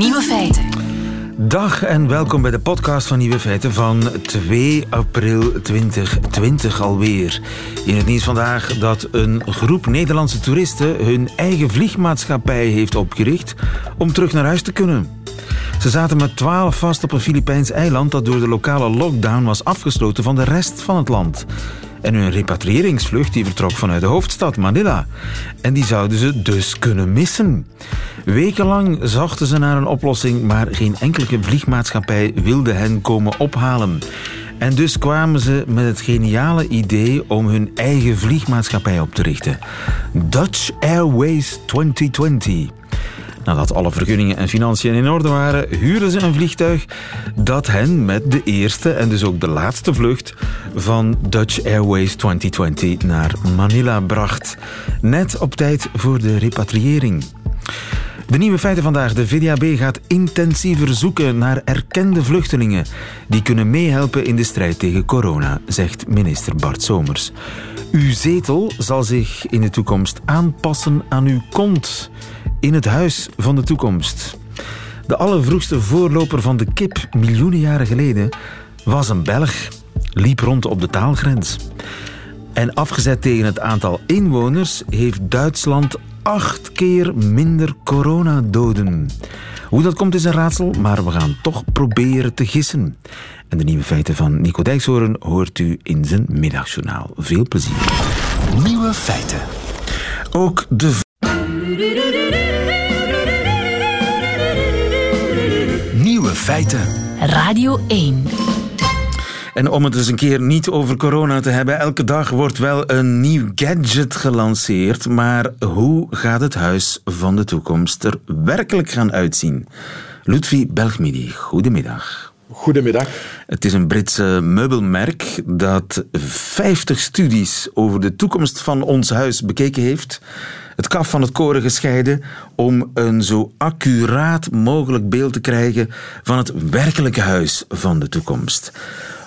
Nieuwe feiten. Dag en welkom bij de podcast van Nieuwe Feiten van 2 april 2020 alweer. In het nieuws vandaag dat een groep Nederlandse toeristen hun eigen vliegmaatschappij heeft opgericht om terug naar huis te kunnen. Ze zaten met 12 vast op een Filipijns eiland dat door de lokale lockdown was afgesloten van de rest van het land. En hun repatriëringsvlucht die vertrok vanuit de hoofdstad Manila. En die zouden ze dus kunnen missen. Wekenlang zochten ze naar een oplossing, maar geen enkele vliegmaatschappij wilde hen komen ophalen. En dus kwamen ze met het geniale idee om hun eigen vliegmaatschappij op te richten. Dutch Airways 2020. Nadat alle vergunningen en financiën in orde waren, huurden ze een vliegtuig dat hen met de eerste en dus ook de laatste vlucht van Dutch Airways 2020 naar Manila bracht. Net op tijd voor de repatriëring. De nieuwe feiten vandaag. De VDAB gaat intensiever zoeken naar erkende vluchtelingen die kunnen meehelpen in de strijd tegen corona, zegt minister Bart Somers. Uw zetel zal zich in de toekomst aanpassen aan uw kont in het huis van de toekomst. De allervroegste voorloper van de kip miljoenen jaren geleden was een Belg, liep rond op de taalgrens. En afgezet tegen het aantal inwoners heeft Duitsland acht keer minder coronadoden. Hoe dat komt is een raadsel, maar we gaan toch proberen te gissen. En de nieuwe feiten van Nico Dijkshoorn hoort u in zijn middagjournaal. Veel plezier. Nieuwe feiten. Ook de Nieuwe feiten. Radio 1. En om het eens een keer niet over corona te hebben, elke dag wordt wel een nieuw gadget gelanceerd. Maar hoe gaat het huis van de toekomst er werkelijk gaan uitzien? Ludwig Belgmidi, goedemiddag. Goedemiddag. Het is een Britse meubelmerk dat 50 studies over de toekomst van ons huis bekeken heeft. Het kaf van het koren gescheiden om een zo accuraat mogelijk beeld te krijgen van het werkelijke huis van de toekomst.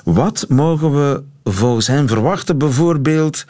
Wat mogen we volgens hen verwachten, bijvoorbeeld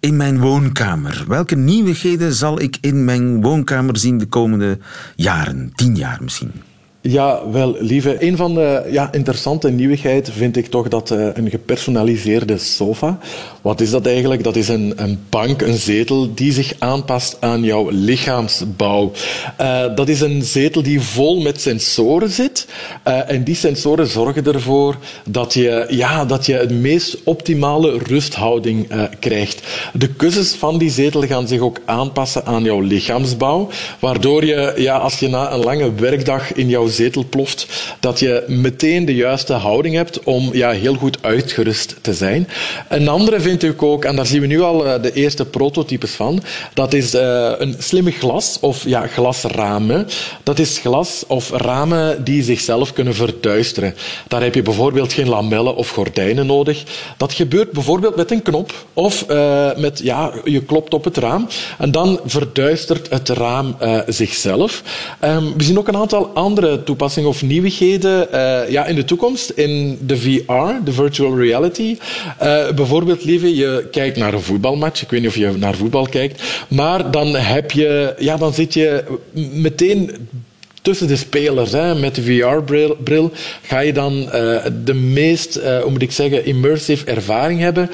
in mijn woonkamer? Welke nieuwigheden zal ik in mijn woonkamer zien de komende jaren, tien jaar misschien? Ja, wel, lieve. Een van de ja, interessante nieuwigheden vind ik toch dat uh, een gepersonaliseerde sofa. Wat is dat eigenlijk? Dat is een, een bank, een zetel die zich aanpast aan jouw lichaamsbouw. Uh, dat is een zetel die vol met sensoren zit. Uh, en die sensoren zorgen ervoor dat je, ja, dat je het meest optimale rusthouding krijgt. De kussens van die zetel gaan zich ook aanpassen aan jouw lichaamsbouw. Waardoor je, ja, als je na een lange werkdag in jouw zetel ploft, dat je meteen de juiste houding hebt om ja, heel goed uitgerust te zijn. Een andere vind ik ook, en daar zien we nu al uh, de eerste prototypes van, dat is uh, een slimme glas of ja, glasramen. Dat is glas of ramen die zichzelf kunnen verduisteren. Daar heb je bijvoorbeeld geen lamellen of gordijnen nodig. Dat gebeurt bijvoorbeeld met een knop of uh, met, ja, je klopt op het raam en dan verduistert het raam zichzelf. Um, we zien ook een aantal andere toepassingen of nieuwigheden uh, ja, in de toekomst in de VR, de virtual reality. Uh, bijvoorbeeld, lieve, je kijkt naar een voetbalmatch. Ik weet niet of je naar voetbal kijkt. Maar dan, heb je, ja, dan zit je meteen tussen de spelers. Hè. Met de VR-bril ga je dan uh, de meest, hoe moet ik zeggen, immersive ervaring hebben.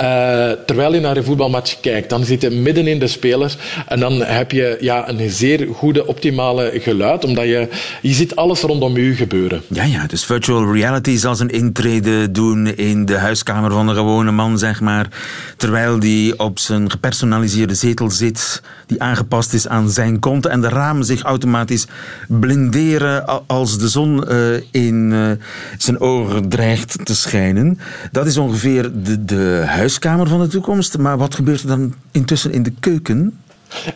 Uh, terwijl je naar een voetbalmatch kijkt. Dan zit je midden in de spelers en dan heb je ja, een zeer goede, optimale geluid, omdat je, je ziet alles rondom je gebeuren. Ja, ja, dus virtual reality zal zijn intrede doen in de huiskamer van de gewone man, zeg maar. Terwijl die op zijn gepersonaliseerde zetel zit, die aangepast is aan zijn kont en de ramen zich automatisch blinderen als de zon uh, in uh, zijn ogen dreigt te schijnen. Dat is ongeveer de, de huiskamer van de toekomst. Maar wat gebeurt er dan intussen in de keuken?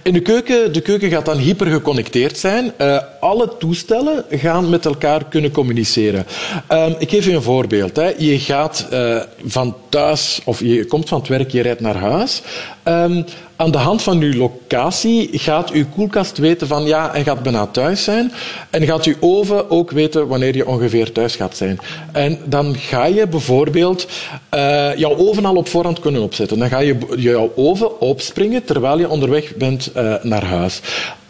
In de keuken, de keuken gaat dan hypergeconnecteerd zijn. Uh, alle toestellen gaan met elkaar kunnen communiceren. Uh, ik geef je een voorbeeld. Hè. Je gaat uh, van thuis, of je komt van het werk, je rijdt naar huis. Aan de hand van uw locatie gaat uw koelkast weten van ja, hij gaat bijna thuis zijn. En gaat uw oven ook weten wanneer je ongeveer thuis gaat zijn. En dan ga je bijvoorbeeld uh, jouw oven al op voorhand kunnen opzetten. Dan ga je jouw oven opspringen terwijl je onderweg bent uh, naar huis.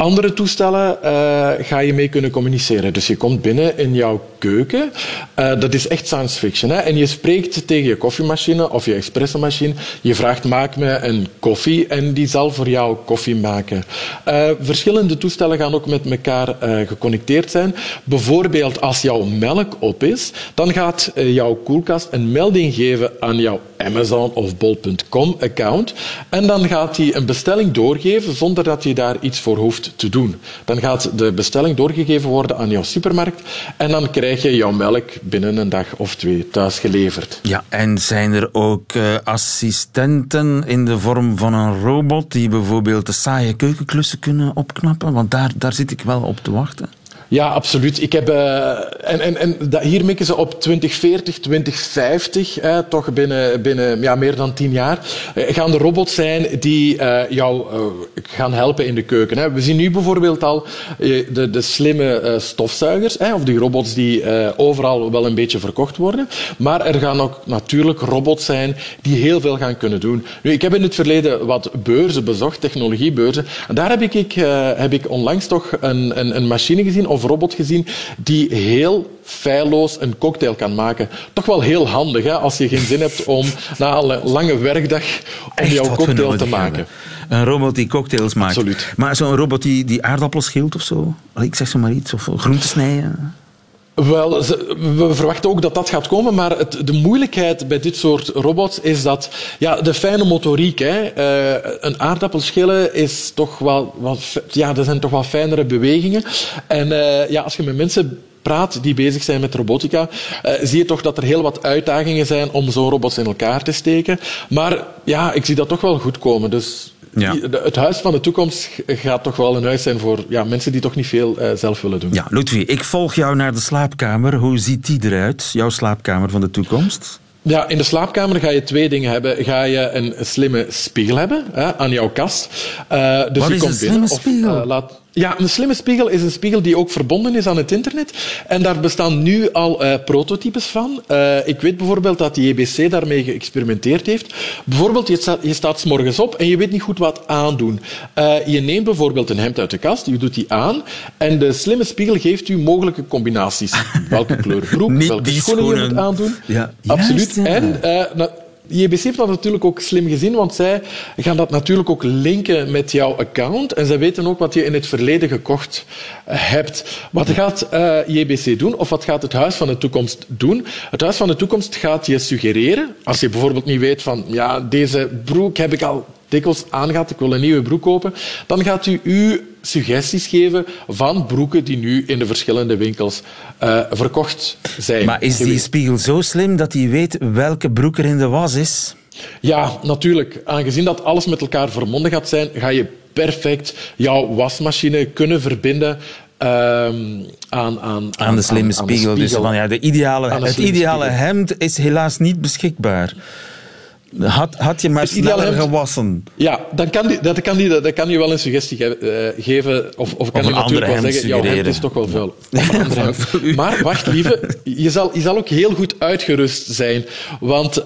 Andere toestellen uh, ga je mee kunnen communiceren. Dus je komt binnen in jouw keuken. Uh, dat is echt science fiction. Hè? En je spreekt tegen je koffiemachine of je espressomachine. Je vraagt, maak me een koffie en die zal voor jou koffie maken. Uh, verschillende toestellen gaan ook met elkaar geconnecteerd zijn. Bijvoorbeeld als jouw melk op is, dan gaat jouw koelkast een melding geven aan jouw Amazon of Bol.com account. En dan gaat hij een bestelling doorgeven zonder dat je daar iets voor hoeft te doen. Dan gaat de bestelling doorgegeven worden aan jouw supermarkt en dan krijg je jouw melk binnen een dag of twee thuis geleverd. Ja, en zijn er ook uh, assistenten in de vorm van een robot die bijvoorbeeld de saaie keukenklussen kunnen opknappen? Want daar, daar zit ik wel op te wachten. Ja, absoluut. Ik heb, uh, en en, en dat, hier mikken ze op 2040, 2050, eh, toch binnen, binnen ja, meer dan tien jaar, uh, gaan de robots zijn die uh, jou gaan helpen in de keuken. Hè. We zien nu bijvoorbeeld al de, de slimme stofzuigers, hè, of die robots die overal wel een beetje verkocht worden. Maar er gaan ook natuurlijk robots zijn die heel veel gaan kunnen doen. Nu, ik heb in het verleden wat beurzen bezocht, technologiebeurzen. En daar heb ik, heb ik onlangs toch een, een, een machine gezien, of robot gezien die heel feilloos een cocktail kan maken. Toch wel heel handig hè, als je geen zin hebt om na een lange werkdag om jouw cocktail te maken. Een robot die cocktails maakt. Absoluut. Maar zo'n robot die, die aardappels schilt of zo? Ik zeg zo maar iets. Of groenten snijden? Wel, we verwachten ook dat dat gaat komen, maar het, de moeilijkheid bij dit soort robots is dat ja, de fijne motoriek, hè, uh, een aardappel schillen is toch wel, ja, dat zijn toch wel fijnere bewegingen. En uh, ja, als je met mensen praat die bezig zijn met robotica, uh, zie je toch dat er heel wat uitdagingen zijn om zo'n robots in elkaar te steken. Maar ja, ik zie dat toch wel goed komen. Dus ja. Het huis van de toekomst gaat toch wel een huis zijn voor ja, mensen die toch niet veel uh, zelf willen doen. Ja, Ludwig, ik volg jou naar de slaapkamer. Hoe ziet die eruit, jouw slaapkamer van de toekomst? Ja, in de slaapkamer ga je twee dingen hebben. Ga je een slimme spiegel hebben hè, aan jouw kast. Uh, dus Wat je is komt een binnen, slimme spiegel? Of, uh, laat, ja, een slimme spiegel is een spiegel die ook verbonden is aan het internet. En daar bestaan nu al uh, prototypes van. Uh, ik weet bijvoorbeeld dat de JBC daarmee geëxperimenteerd heeft. Bijvoorbeeld, je staat, je staat s morgens op en je weet niet goed wat aandoen. Uh, je neemt bijvoorbeeld een hemd uit de kast, je doet die aan en de slimme spiegel geeft u mogelijke combinaties. Welke kleur broek, welke schoenen, schoenen, je moet aandoen. Ja. Absoluut. ja. En JBC heeft dat natuurlijk ook slim gezien, want zij gaan dat natuurlijk ook linken met jouw account en zij weten ook wat je in het verleden gekocht eh, hebt. Wat gaat uh, eh, JBC doen, of wat gaat het Huis van de Toekomst doen? Het Huis van de Toekomst gaat je suggereren, als je bijvoorbeeld niet weet van, ja, deze broek heb ik al dikwijls aangaat, ik wil een nieuwe broek kopen, dan gaat u u suggesties geven van broeken die nu in de verschillende winkels uh, verkocht zijn. Maar is die spiegel zo slim dat hij weet welke broek er in de was is? Ja, natuurlijk. Aangezien dat alles met elkaar verbonden gaat zijn, ga je perfect jouw wasmachine kunnen verbinden um, aan, aan, aan, aan, de slimme spiegel. spiegel. Dus van, ja, de ideale, het ideale hemd is helaas niet beschikbaar. Had, had je maar sneller gewassen? Ja, dan kan die, dat, kan die, dat kan je wel een suggestie ge uh, geven. Of, of kan je natuurlijk wel zeggen, jouw hemd is toch wel vuil. maar wacht, lieve, je zal, je zal ook heel goed uitgerust zijn. Want uh,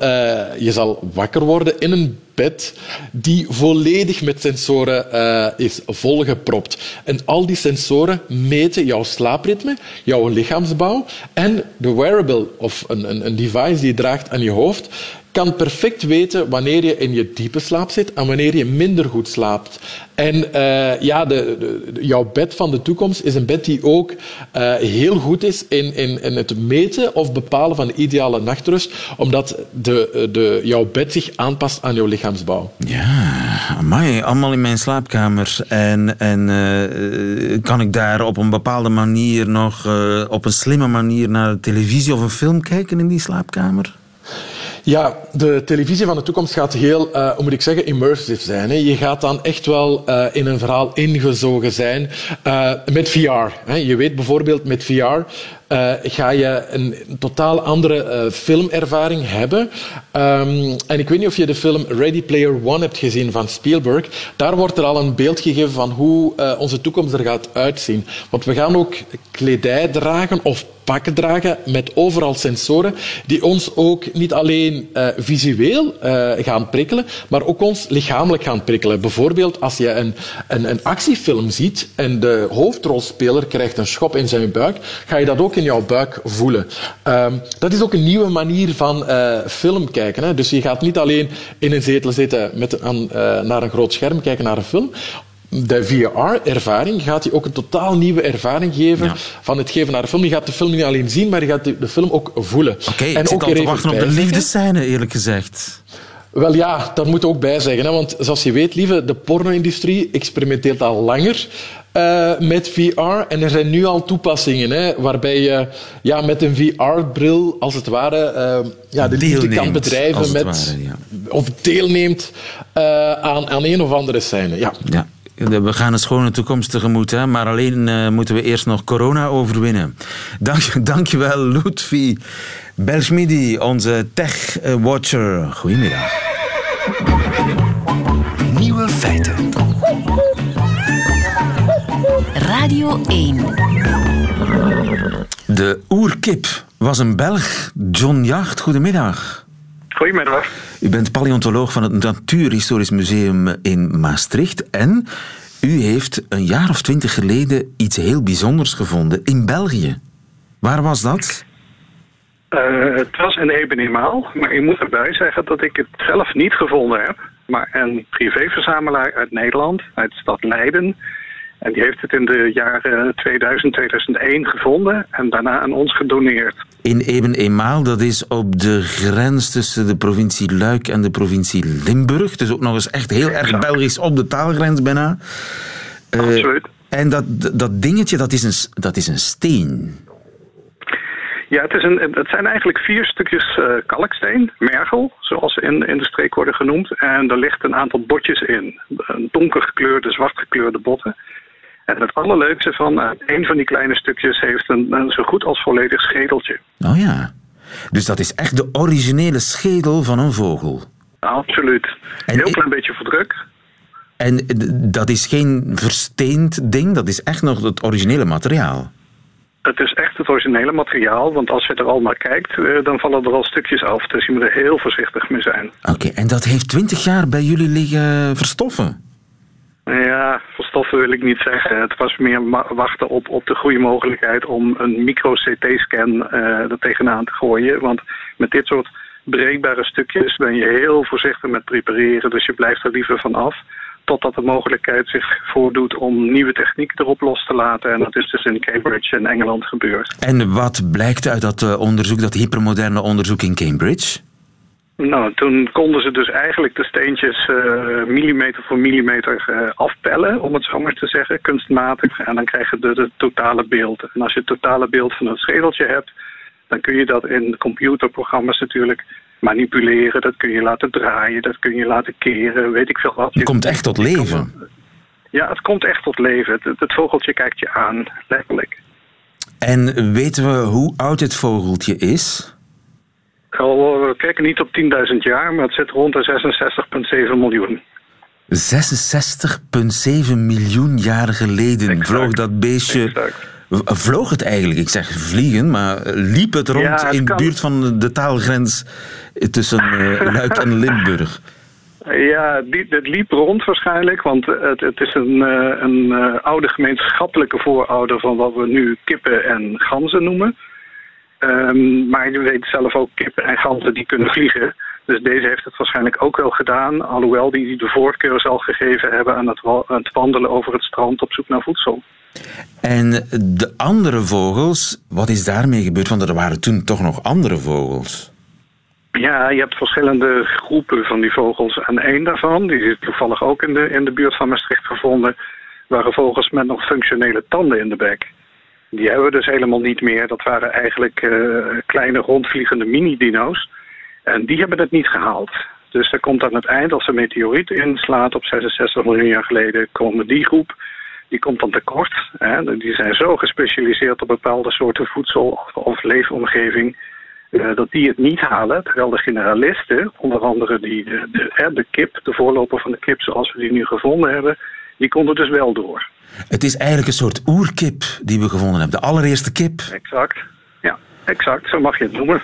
je zal wakker worden in een bed die volledig met sensoren uh, is volgepropt. En al die sensoren meten jouw slaapritme, jouw lichaamsbouw en de wearable of een, een, een device die je draagt aan je hoofd kan perfect weten wanneer je in je diepe slaap zit en wanneer je minder goed slaapt. En uh, ja, de, de, jouw bed van de toekomst is een bed die ook uh, heel goed is in, in, in het meten of bepalen van de ideale nachtrust, omdat de, de, jouw bed zich aanpast aan jouw lichaamsbouw. Ja, amai, allemaal in mijn slaapkamer. En, en uh, kan ik daar op een bepaalde manier nog, op een slimme manier naar televisie of een film kijken in die slaapkamer? Ja, de televisie van de toekomst gaat heel, uh, hoe moet ik zeggen, immersive zijn. Hè. Je gaat dan echt wel uh, in een verhaal ingezogen zijn uh, met VR. Hè. Je weet bijvoorbeeld met VR uh, ga je een totaal andere uh, filmervaring hebben. Um, en ik weet niet of je de film Ready Player One hebt gezien van Spielberg. Daar wordt er al een beeld gegeven van hoe uh, onze toekomst er gaat uitzien. Want we gaan ook kledij dragen of pakken dragen met overal sensoren die ons ook niet alleen visueel gaan prikkelen, maar ook ons lichamelijk gaan prikkelen. Bijvoorbeeld als je een, een, een, actiefilm ziet en de hoofdrolspeler krijgt een schop in zijn buik, ga je dat ook in jouw buik voelen. Uh, dat is ook een nieuwe manier van uh, film kijken. Hè? Dus je gaat niet alleen in een zetel zitten met, aan, naar een groot scherm kijken naar een film de VR-ervaring gaat je ook een totaal nieuwe ervaring geven van het geven naar de film. Je gaat de film niet alleen zien, maar je gaat de, de film ook voelen. Oké, okay, en ik zit al te wachten op de liefdescène, eerlijk gezegd. Wel ja, daar moet ook bij zeggen. Hè? Want zoals je weet, lieve, de porno-industrie experimenteert al langer uh, met VR. En er zijn nu al toepassingen hè, waarbij je ja, met een VR-bril, als het ware, uh, ja, de liefde kan bedrijven met, ware, ja. of deelneemt uh, aan, aan een of andere scène. Ja. ja. We gaan een schone toekomst tegemoet, hè? maar alleen uh, moeten we eerst nog corona overwinnen. Dank, dankjewel, Ludwig Belschmidi, onze tech-watcher. Goedemiddag. Nieuwe feiten. Radio 1. De oerkip was een Belg, John Jacht. Goedemiddag. Goedemiddag. U bent paleontoloog van het Natuurhistorisch Museum in Maastricht en u heeft een jaar of twintig geleden iets heel bijzonders gevonden in België. Waar was dat? Uh, het was in Ebenemaal, maar ik moet erbij zeggen dat ik het zelf niet gevonden heb. Maar een privéverzamelaar uit Nederland, uit de stad Leiden, en die heeft het in de jaren 2000, 2001 gevonden en daarna aan ons gedoneerd. In Eben-Emaal, dat is op de grens tussen de provincie Luik en de provincie Limburg. Dus ook nog eens echt heel erg Belgisch op de taalgrens bijna. Uh, Absoluut. En dat, dat dingetje, dat is, een, dat is een steen. Ja, het, is een, het zijn eigenlijk vier stukjes uh, kalksteen, mergel, zoals ze in, in de streek worden genoemd. En er ligt een aantal botjes in. Een donker gekleurde, zwart gekleurde botten. En het allerleukste van een van die kleine stukjes heeft een, een, zo goed als volledig schedeltje. Oh ja. Dus dat is echt de originele schedel van een vogel. Absoluut. Een heel klein beetje verdruk. En dat is geen versteend ding, dat is echt nog het originele materiaal. Het is echt het originele materiaal, want als je er al naar kijkt, eh, dan vallen er al stukjes af. Dus je moet er heel voorzichtig mee zijn. Oké, en dat heeft twintig jaar bij jullie liggen verstoffen? Ja, verstoffen wil ik niet zeggen. Het was meer wachten op, op de goede mogelijkheid om een micro-CT-scan uh, er tegenaan te gooien. Want met dit soort breekbare stukjes ben je heel voorzichtig met prepareren. Dus je blijft er liever van af. Totdat de mogelijkheid zich voordoet om nieuwe techniek erop los te laten. En dat is dus in Cambridge in Engeland gebeurd. En wat blijkt uit dat uh, onderzoek, dat hypermoderne onderzoek in Cambridge? Nou, toen konden ze dus eigenlijk de steentjes uh, millimeter voor millimeter uh, afpellen, om het zo maar te zeggen, kunstmatig. En dan krijg je de, de, totale beeld. En als je het totale beeld van het schedeltje hebt, dan kun je dat in computerprogramma's natuurlijk manipuleren. Dat kun je laten draaien, dat kun je laten keren, weet ik veel wat. Het komt echt tot leven. Ja, het komt echt tot leven. Het, het vogeltje kijkt je aan, letterlijk. En weten we hoe oud het vogeltje is? We kijken niet op 10.000 jaar, maar het zit rond de 66,7 miljoen. 66,7 miljoen jaar geleden vloog dat beestje. Exact. Vloog het eigenlijk? Ik zeg vliegen, maar liep het rond in de buurt van de taalgrens tussen uh, Luik en Limburg? Ja, het liep rond waarschijnlijk, want het, het is een, eh, een eh, oude gemeenschappelijke voorouder van wat we nu kippen en ganzen noemen. Um, maar je weet zelf ook, kippen en ganzen die kunnen vliegen. Dus deze heeft het waarschijnlijk ook wel gedaan. Alhoewel die de voorkeur zal gegeven hebben aan het, aan het wandelen over het strand op zoek naar voedsel. En de andere vogels, wat is daarmee gebeurd? Want er waren toen toch nog andere vogels. Ja, je hebt verschillende groepen van die vogels. En één daarvan, die is toevallig ook in de, in de buurt van Maastricht gevonden, waren vogels met nog functionele tanden in de bek. Die hebben we dus helemaal niet meer. Dat waren eigenlijk uh, kleine rondvliegende mini-dino's. En die hebben het niet gehaald. Dus er komt aan het eind, als een meteoriet inslaat op 66 miljoen jaar geleden, komen die groep die komt dan tekort. Hè. Die zijn zo gespecialiseerd op bepaalde soorten voedsel of, leefomgeving uh, dat die het niet halen. Terwijl de generalisten, onder andere die, de, de, de kip, de voorloper van de kip zoals we die nu gevonden hebben, die konden dus wel door. Het is eigenlijk een soort oerkip die we gevonden hebben, de allereerste kip. Exact, ja, exact, zo mag je het noemen.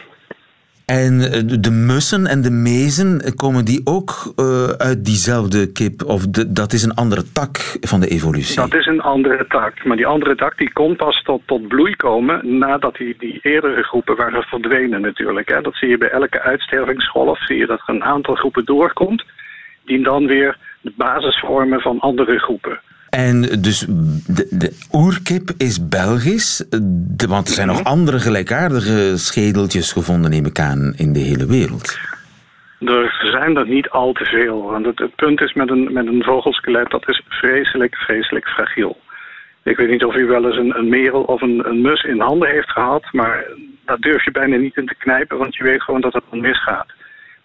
En eh, de mussen en de mezen, komen die ook uh, uit diezelfde kip? Of de, dat is een andere tak van de evolutie? Dat is een andere tak. Maar die andere tak die kon pas tot, tot bloei komen nadat die, die eerdere groepen waren verdwenen natuurlijk. Hè. Dat zie je bij elke uitstervingsgolf, zie je dat er een aantal groepen doorkomt, die dan weer de basis vormen van andere groepen. En dus de, de oerkip is Belgisch, de, want er zijn nog andere gelijkaardige schedeltjes gevonden, neem ik aan, in de hele wereld. Er zijn er niet al te veel. Want het, het, punt is met een, met een vogelskelet, dat is vreselijk, vreselijk fragiel. Ik weet niet of u wel eens een, een merel of een, een mus in handen heeft gehad, maar daar durf je bijna niet in te knijpen, want je weet gewoon dat het misgaat.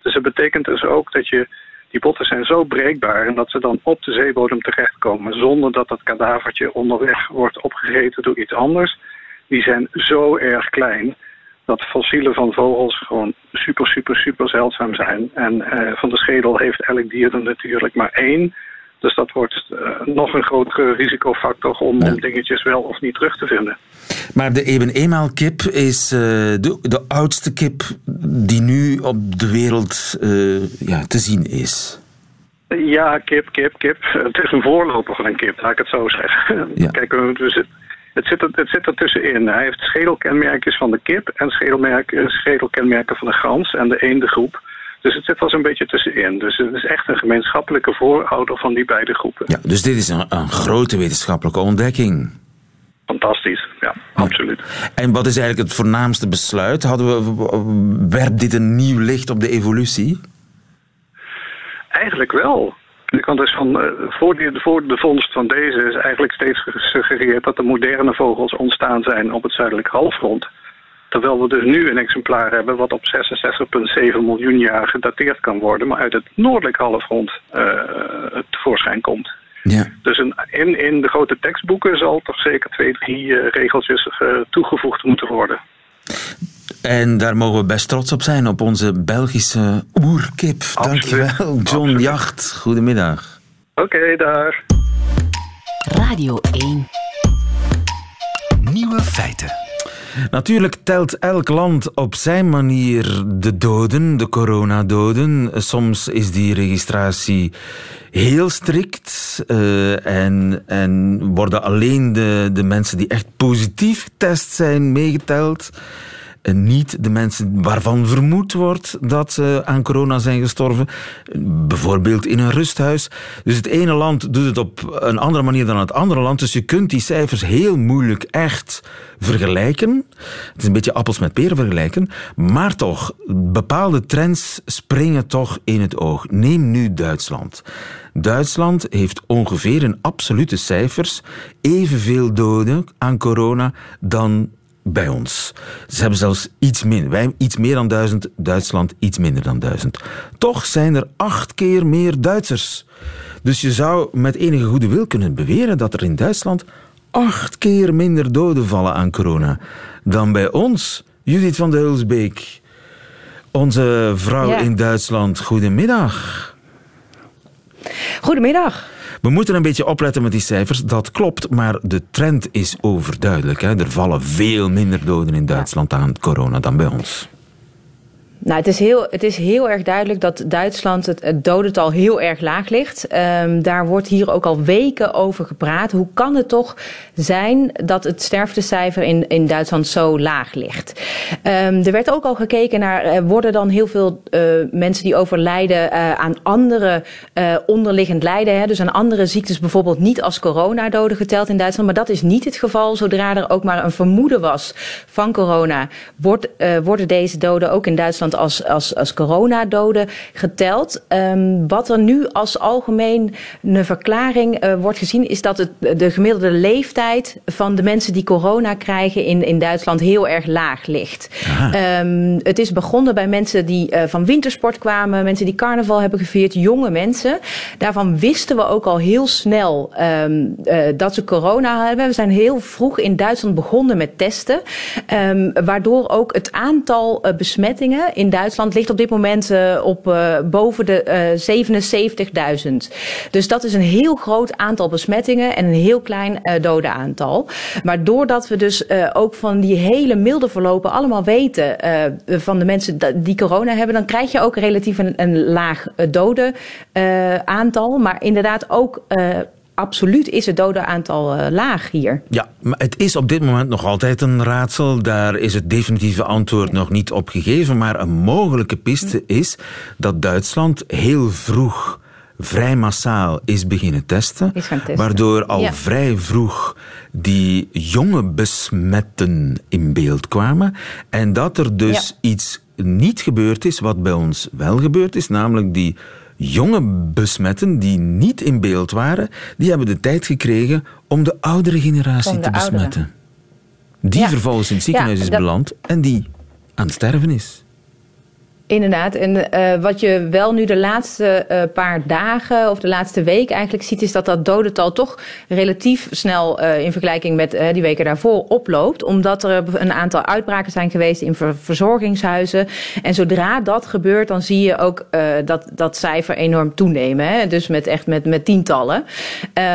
Dus dat betekent dus ook dat je die botten zijn zo breekbaar en dat ze dan op de zeebodem terechtkomen zonder dat dat kadavertje onderweg wordt opgegeten door iets anders. Die zijn zo erg klein dat fossielen van vogels gewoon super, super, super zeldzaam zijn. En uh, van de schedel heeft elk dier er natuurlijk maar één. Dus dat wordt uh, nog een grotere risicofactor om, om dingetjes wel of niet terug te vinden. Maar de eben kip is uh, de, de oudste kip die nu op de wereld uh, ja, te zien is. Ja, kip, kip, kip. Het is een voorloper van een kip, laat ik het zo zeggen. Ja. Kijk, het, het, zit er, het zit er tussenin. Hij heeft schedelkenmerkjes van de kip en schedelkenmerken van de gans en de eendengroep. Dus het zit wel zo'n beetje tussenin. Dus het is echt een gemeenschappelijke voorouder van die beide groepen. Ja, dus dit is een, een grote wetenschappelijke ontdekking. Fantastisch, ja, absoluut. En wat is eigenlijk het voornaamste besluit? Hadden we, werpt dit een nieuw licht op de evolutie? Eigenlijk wel. Want dus van, uh, voor, die, voor de vondst van deze is eigenlijk steeds gesuggereerd dat de moderne vogels ontstaan zijn op het zuidelijke halfrond. Terwijl we dus nu een exemplaar hebben wat op 66,7 miljoen jaar gedateerd kan worden, maar uit het noordelijke halfrond uh, tevoorschijn komt. Ja. Dus een, in, in de grote tekstboeken zal toch zeker twee, drie uh, regeltjes uh, toegevoegd moeten worden. En daar mogen we best trots op zijn, op onze Belgische oerkip. Dankjewel, John Absoluut. Jacht. Goedemiddag. Oké, okay, daar. Radio 1. Nieuwe feiten. Natuurlijk telt elk land op zijn manier de doden, de coronadoden. Soms is die registratie heel strikt uh, en, en worden alleen de, de mensen die echt positief getest zijn meegeteld niet de mensen waarvan vermoed wordt dat ze aan corona zijn gestorven. Bijvoorbeeld in een rusthuis. Dus het ene land doet het op een andere manier dan het andere land. Dus je kunt die cijfers heel moeilijk echt vergelijken. Het is een beetje appels met peren vergelijken. Maar toch, bepaalde trends springen toch in het oog. Neem nu Duitsland. Duitsland heeft ongeveer in absolute cijfers evenveel doden aan corona dan bij ons. Ze hebben zelfs iets minder. Wij iets meer dan duizend, Duitsland iets minder dan duizend. Toch zijn er acht keer meer Duitsers. Dus je zou met enige goede wil kunnen beweren dat er in Duitsland acht keer minder doden vallen aan corona dan bij ons. Judith van de Hulsbeek, onze vrouw in Duitsland. Goedemiddag. Goedemiddag. We moeten een beetje opletten met die cijfers. Dat klopt, maar de trend is overduidelijk. Hè. Er vallen veel minder doden in Duitsland aan corona dan bij ons. Nou, het is, heel, het is heel erg duidelijk dat Duitsland het, dodental heel erg laag ligt. Um, daar wordt hier ook al weken over gepraat. Hoe kan het toch zijn dat het sterftecijfer in, in Duitsland zo laag ligt? Um, er werd ook al gekeken naar, uh, worden dan heel veel uh, mensen die overlijden uh, aan andere onderliggend lijden, hè, dus aan andere ziektes bijvoorbeeld niet als coronadoden geteld in Duitsland. Maar dat is niet het geval. Zodra er ook maar een vermoeden was van corona, wordt, worden deze doden ook in Duitsland als, als, als coronadoden geteld. Um, wat er nu als algemene verklaring uh, wordt gezien, is dat het, de gemiddelde leeftijd van de mensen die corona krijgen in, in Duitsland heel erg laag ligt. Um, het is begonnen bij mensen die uh, van wintersport kwamen, mensen die carnaval hebben gevierd, jonge mensen. Daarvan wisten we ook al heel snel um, uh, dat ze corona hebben. We zijn heel vroeg in Duitsland begonnen met testen. Waardoor ook het aantal besmettingen in Duitsland ligt op dit moment uh, op uh, boven de 77.000. Dus dat is een heel groot aantal besmettingen en een heel klein dodenaantal. Maar doordat we dus ook van die hele milde verlopen allemaal weten van de mensen die corona hebben, dan krijg je ook relatief een, laag dodenaantal. maar inderdaad ook absoluut is het dodenaantal uh, laag hier. Ja, maar het is op dit moment nog altijd een raadsel. Daar is het definitieve antwoord nog niet op gegeven. Maar een mogelijke piste is dat Duitsland heel vroeg vrij massaal is beginnen testen, is testen. waardoor al ja. vrij vroeg die jonge besmetten in beeld kwamen en dat er dus ja. iets niet gebeurd is wat bij ons wel gebeurd is, namelijk die jonge besmetten die niet in beeld waren, die hebben de tijd gekregen om de oudere generatie de te besmetten. Ouderen. Die ja. vervolgens in het ziekenhuis ja, is beland en die aan het sterven is. Inderdaad. En uh, wat je wel nu de laatste uh, paar dagen of de laatste week eigenlijk ziet, is dat dat dodental toch relatief snel uh, in vergelijking met die weken daarvoor oploopt. Omdat er een aantal uitbraken zijn geweest in ver verzorgingshuizen. En zodra dat gebeurt, dan zie je ook dat dat cijfer enorm toenemen. Hè? Dus met echt met, met tientallen.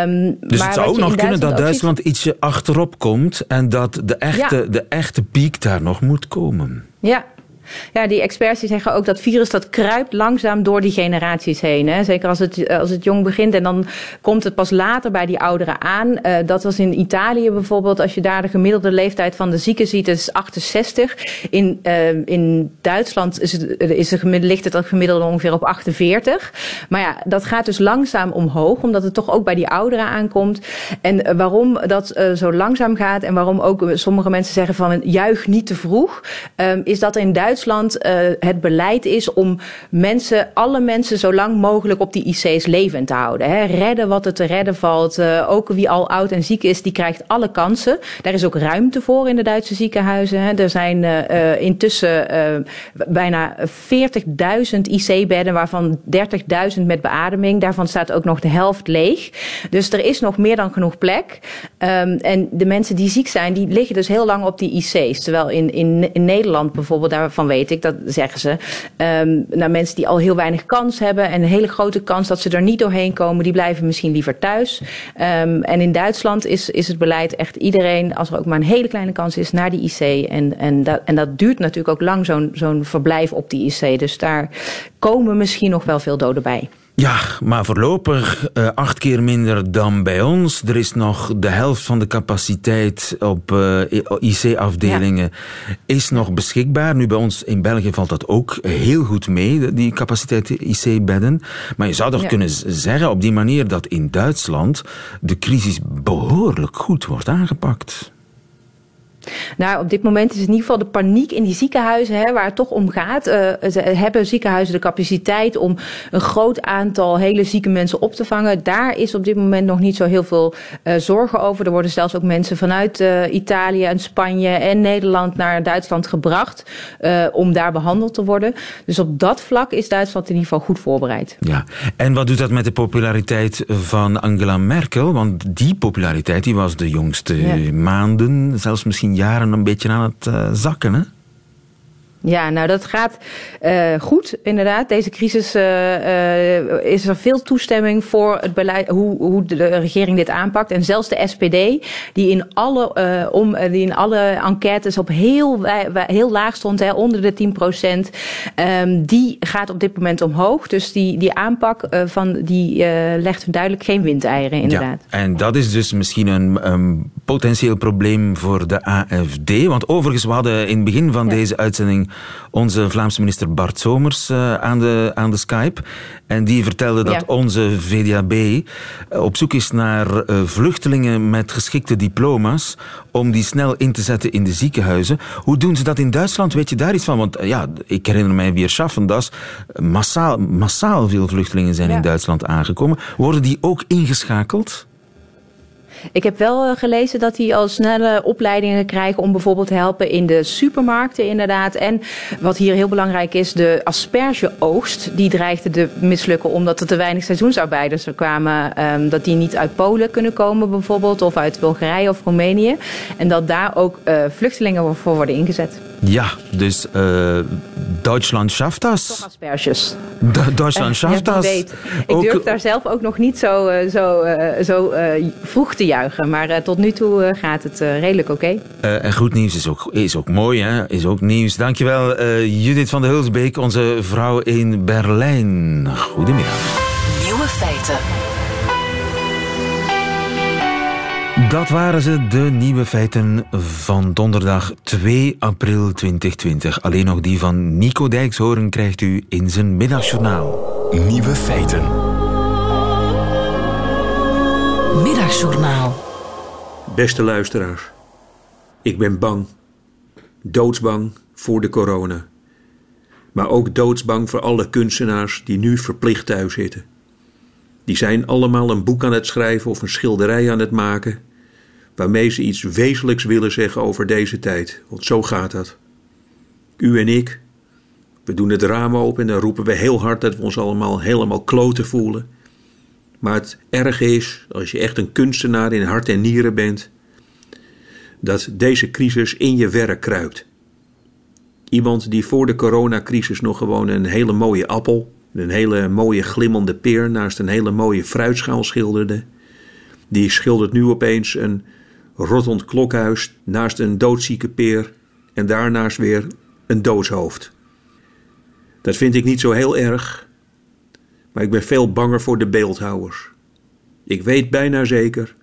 Um, dus maar het zou ook nog kunnen dat Duitsland ziet... ietsje achterop komt en dat de echte, ja. de echte piek daar nog moet komen. Ja, ja, die experts die zeggen ook dat virus dat kruipt langzaam door die generaties heen. Hè. Zeker als het, als het jong begint en dan komt het pas later bij die ouderen aan. Uh, dat was in Italië bijvoorbeeld. Als je daar de gemiddelde leeftijd van de zieken ziet, is 68. In, uh, in Duitsland is het, is het ligt het gemiddelde ongeveer op 48. Maar ja, dat gaat dus langzaam omhoog, omdat het toch ook bij die ouderen aankomt. En waarom dat zo langzaam gaat en waarom ook sommige mensen zeggen van juich niet te vroeg, is dat in Duitsland Uh, het beleid is om mensen, alle mensen zo lang mogelijk op die IC's levend te houden. Hè. Redden wat er te redden valt. Uh, ook wie al oud en ziek is, die krijgt alle kansen. Daar is ook ruimte voor in de Duitse ziekenhuizen. Hè. Er zijn uh, intussen bijna 40.000 IC-bedden, waarvan 30.000 met beademing. Daarvan staat ook nog de helft leeg. Dus er is nog meer dan genoeg plek. Um, en de mensen die ziek zijn, die liggen dus heel lang op die IC's. Terwijl in, in, in Nederland bijvoorbeeld, daarvan weet ik, dat zeggen ze. Um, naar mensen die al heel weinig kans hebben en een hele grote kans dat ze er niet doorheen komen, die blijven misschien liever thuis. Um, en in Duitsland is, is het beleid echt iedereen, als er ook maar een hele kleine kans is, naar die IC. En, en, dat, en dat duurt natuurlijk ook lang, zo'n zo'n verblijf op die IC. Dus daar komen misschien nog wel veel doden bij. Ja, maar voorlopig uh, acht keer minder dan bij ons. Er is nog de helft van de capaciteit op uh, IC-afdelingen ja. is nog beschikbaar. Nu bij ons in België valt dat ook heel goed mee, die capaciteit IC-bedden. Maar je zou toch ja. kunnen zeggen op die manier dat in Duitsland de crisis behoorlijk goed wordt aangepakt. Nou, op dit moment is in ieder geval de paniek in die ziekenhuizen, hè, waar het toch om gaat. Uh, ze hebben ziekenhuizen de capaciteit om een groot aantal hele zieke mensen op te vangen. Daar is op dit moment nog niet zo heel veel uh, zorgen over. Er worden zelfs ook mensen vanuit uh, Italië en Spanje en Nederland naar Duitsland gebracht om daar behandeld te worden. Dus op dat vlak is Duitsland in ieder geval goed voorbereid. Ja, en wat doet dat met de populariteit van Angela Merkel? Want die populariteit die was de jongste ja. maanden, zelfs misschien jaren een beetje aan het uh, zakken, hè? Ja, nou dat gaat uh, goed, inderdaad. Deze crisis uh, uh, is er veel toestemming voor het beleid, hoe, hoe de regering dit aanpakt. En zelfs de SPD, die in alle, om, die in alle enquêtes op heel, heel laag stond, hè, onder de 10 procent, um, die gaat op dit moment omhoog. Dus die, die aanpak van, die legt duidelijk geen windeieren, inderdaad. Ja, en dat is dus misschien een, een potentieel probleem voor de AFD. Want overigens, we hadden in het begin van deze uitzending onze Vlaamse minister Bart Somers uh, aan, de, aan de Skype. En die vertelde dat onze VDAB op zoek is naar vluchtelingen met geschikte diploma's om die snel in te zetten in de ziekenhuizen. Hoe doen ze dat in Duitsland? Weet je daar iets van? Want ja, ik herinner mij weer Schaffendas. Massaal, massaal veel vluchtelingen zijn in Duitsland aangekomen. Worden die ook ingeschakeld? Ik heb wel eh, gelezen dat die al snelle opleidingen krijgen om bijvoorbeeld te helpen in de supermarkten inderdaad. En wat hier heel belangrijk is, de aspergeoogst. Die dreigde te mislukken omdat er te weinig seizoensarbeiders er kwamen. Um, dat die niet uit Polen kunnen komen bijvoorbeeld of uit Bulgarije of Roemenië. En dat daar ook uh, vluchtelingen voor worden ingezet. Ja, dus uh, Duitsland schafft das. Toch asperges. Duitsland schafft das. Ik durf daar zelf ook nog niet zo, zo, zo vroeg te juichen. Maar uh, tot nu toe uh, gaat het uh, redelijk oké. Okay. en goed nieuws is ook, is ook mooi, hè? Is ook nieuws. Dankjewel, Judith van der Hulsbeek, onze vrouw in Berlijn. Goedemiddag. Nieuwe feiten. Dat waren ze, de nieuwe feiten van donderdag 2 april 2020. Alleen nog die van Nico Dijkshoorn krijgt u in zijn middagjournaal. Nieuwe feiten. Middagjournaal. Beste luisteraars, ik ben bang. Doodsbang voor de corona. Maar ook doodsbang voor alle kunstenaars die nu verplicht thuis zitten. Die zijn allemaal een boek aan het schrijven of een schilderij aan het maken, waarmee ze iets wezenlijks willen zeggen over deze tijd, want zo gaat dat. U en ik, we doen het raam open en dan roepen we heel hard dat we ons allemaal helemaal kloten voelen. Maar het erge is, als je echt een kunstenaar in hart en nieren bent, dat deze crisis in je werk kruipt. Iemand die voor de coronacrisis nog gewoon een hele mooie appel, een hele mooie glimmende peer naast een hele mooie fruitschaal schilderde, die schildert nu opeens een rottend klokhuis naast een doodzieke peer en daarnaast weer een doodshoofd. Dat vind ik niet zo heel erg, maar ik ben veel banger voor de beeldhouwers. Ik weet bijna zeker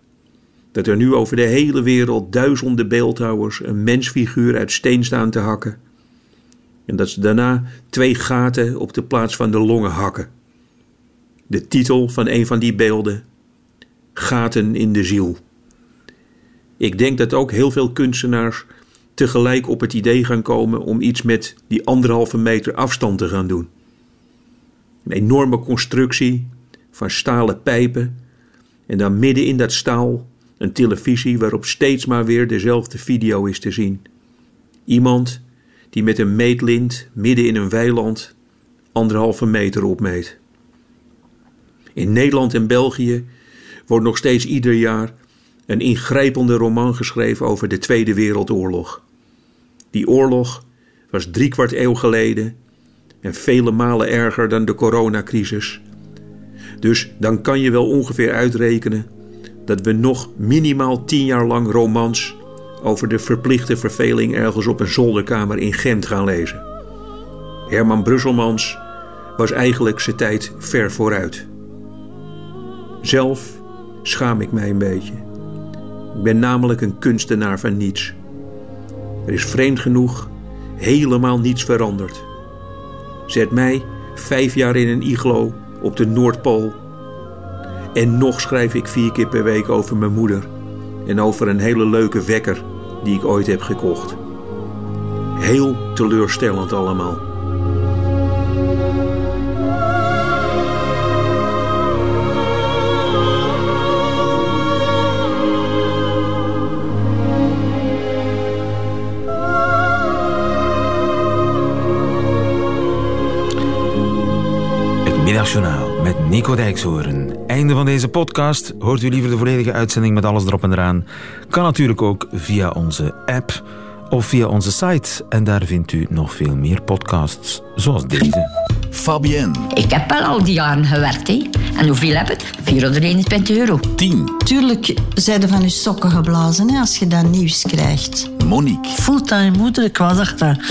dat er nu over de hele wereld duizenden beeldhouwers een mensfiguur uit steen staan te hakken. En dat ze daarna twee gaten op de plaats van de longen hakken. De titel van een van die beelden: Gaten in de ziel. Ik denk dat ook heel veel kunstenaars tegelijk op het idee gaan komen om iets met die anderhalve meter afstand te gaan doen. Een enorme constructie van stalen pijpen en dan midden in dat staal een televisie waarop steeds maar weer dezelfde video is te zien. Iemand die met een meetlint midden in een weiland anderhalve meter opmeet. In Nederland en België wordt nog steeds ieder jaar een ingrijpende roman geschreven over de Tweede Wereldoorlog. Die oorlog was driekwart eeuw geleden en vele malen erger dan de coronacrisis. Dus dan kan je wel ongeveer uitrekenen dat we nog minimaal tien jaar lang romans over de verplichte verveling ergens op een zolderkamer in Gent gaan lezen. Herman Brusselmans was eigenlijk zijn tijd ver vooruit. Zelf schaam ik mij een beetje. Ik ben namelijk een kunstenaar van niets. Er is vreemd genoeg helemaal niets veranderd. Zet mij vijf jaar in een iglo op de Noordpool. En nog schrijf ik vier keer per week over mijn moeder. En over een hele leuke wekker die ik ooit heb gekocht. Heel teleurstellend allemaal. Middagjournaal met Nico Dijkshoorn. Einde van deze podcast. Hoort u liever de volledige uitzending met alles erop en eraan? Kan natuurlijk ook via onze app of via onze site. En daar vindt u nog veel meer podcasts, zoals deze. Fabienne. Ik heb wel al die jaren gewerkt. Hè. En hoeveel heb ik? 421 euro. 10. Tuurlijk zijn er van je sokken geblazen hè, als je dat nieuws krijgt. Monique. Fulltime moeder, ik was achter.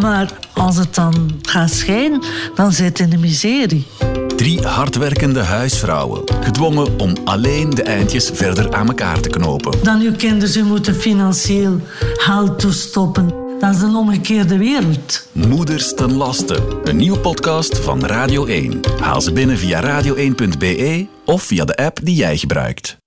Maar als het dan gaat schijnen, dan zit in de miserie. Drie hardwerkende huisvrouwen, gedwongen om alleen de eindjes verder aan elkaar te knopen. Dan uw kinderen moeten financieel halt toestoppen. Dat is een omgekeerde wereld. Moeders ten laste. Een nieuwe podcast van Radio 1. Haal ze binnen via radio1.be of via de app die jij gebruikt.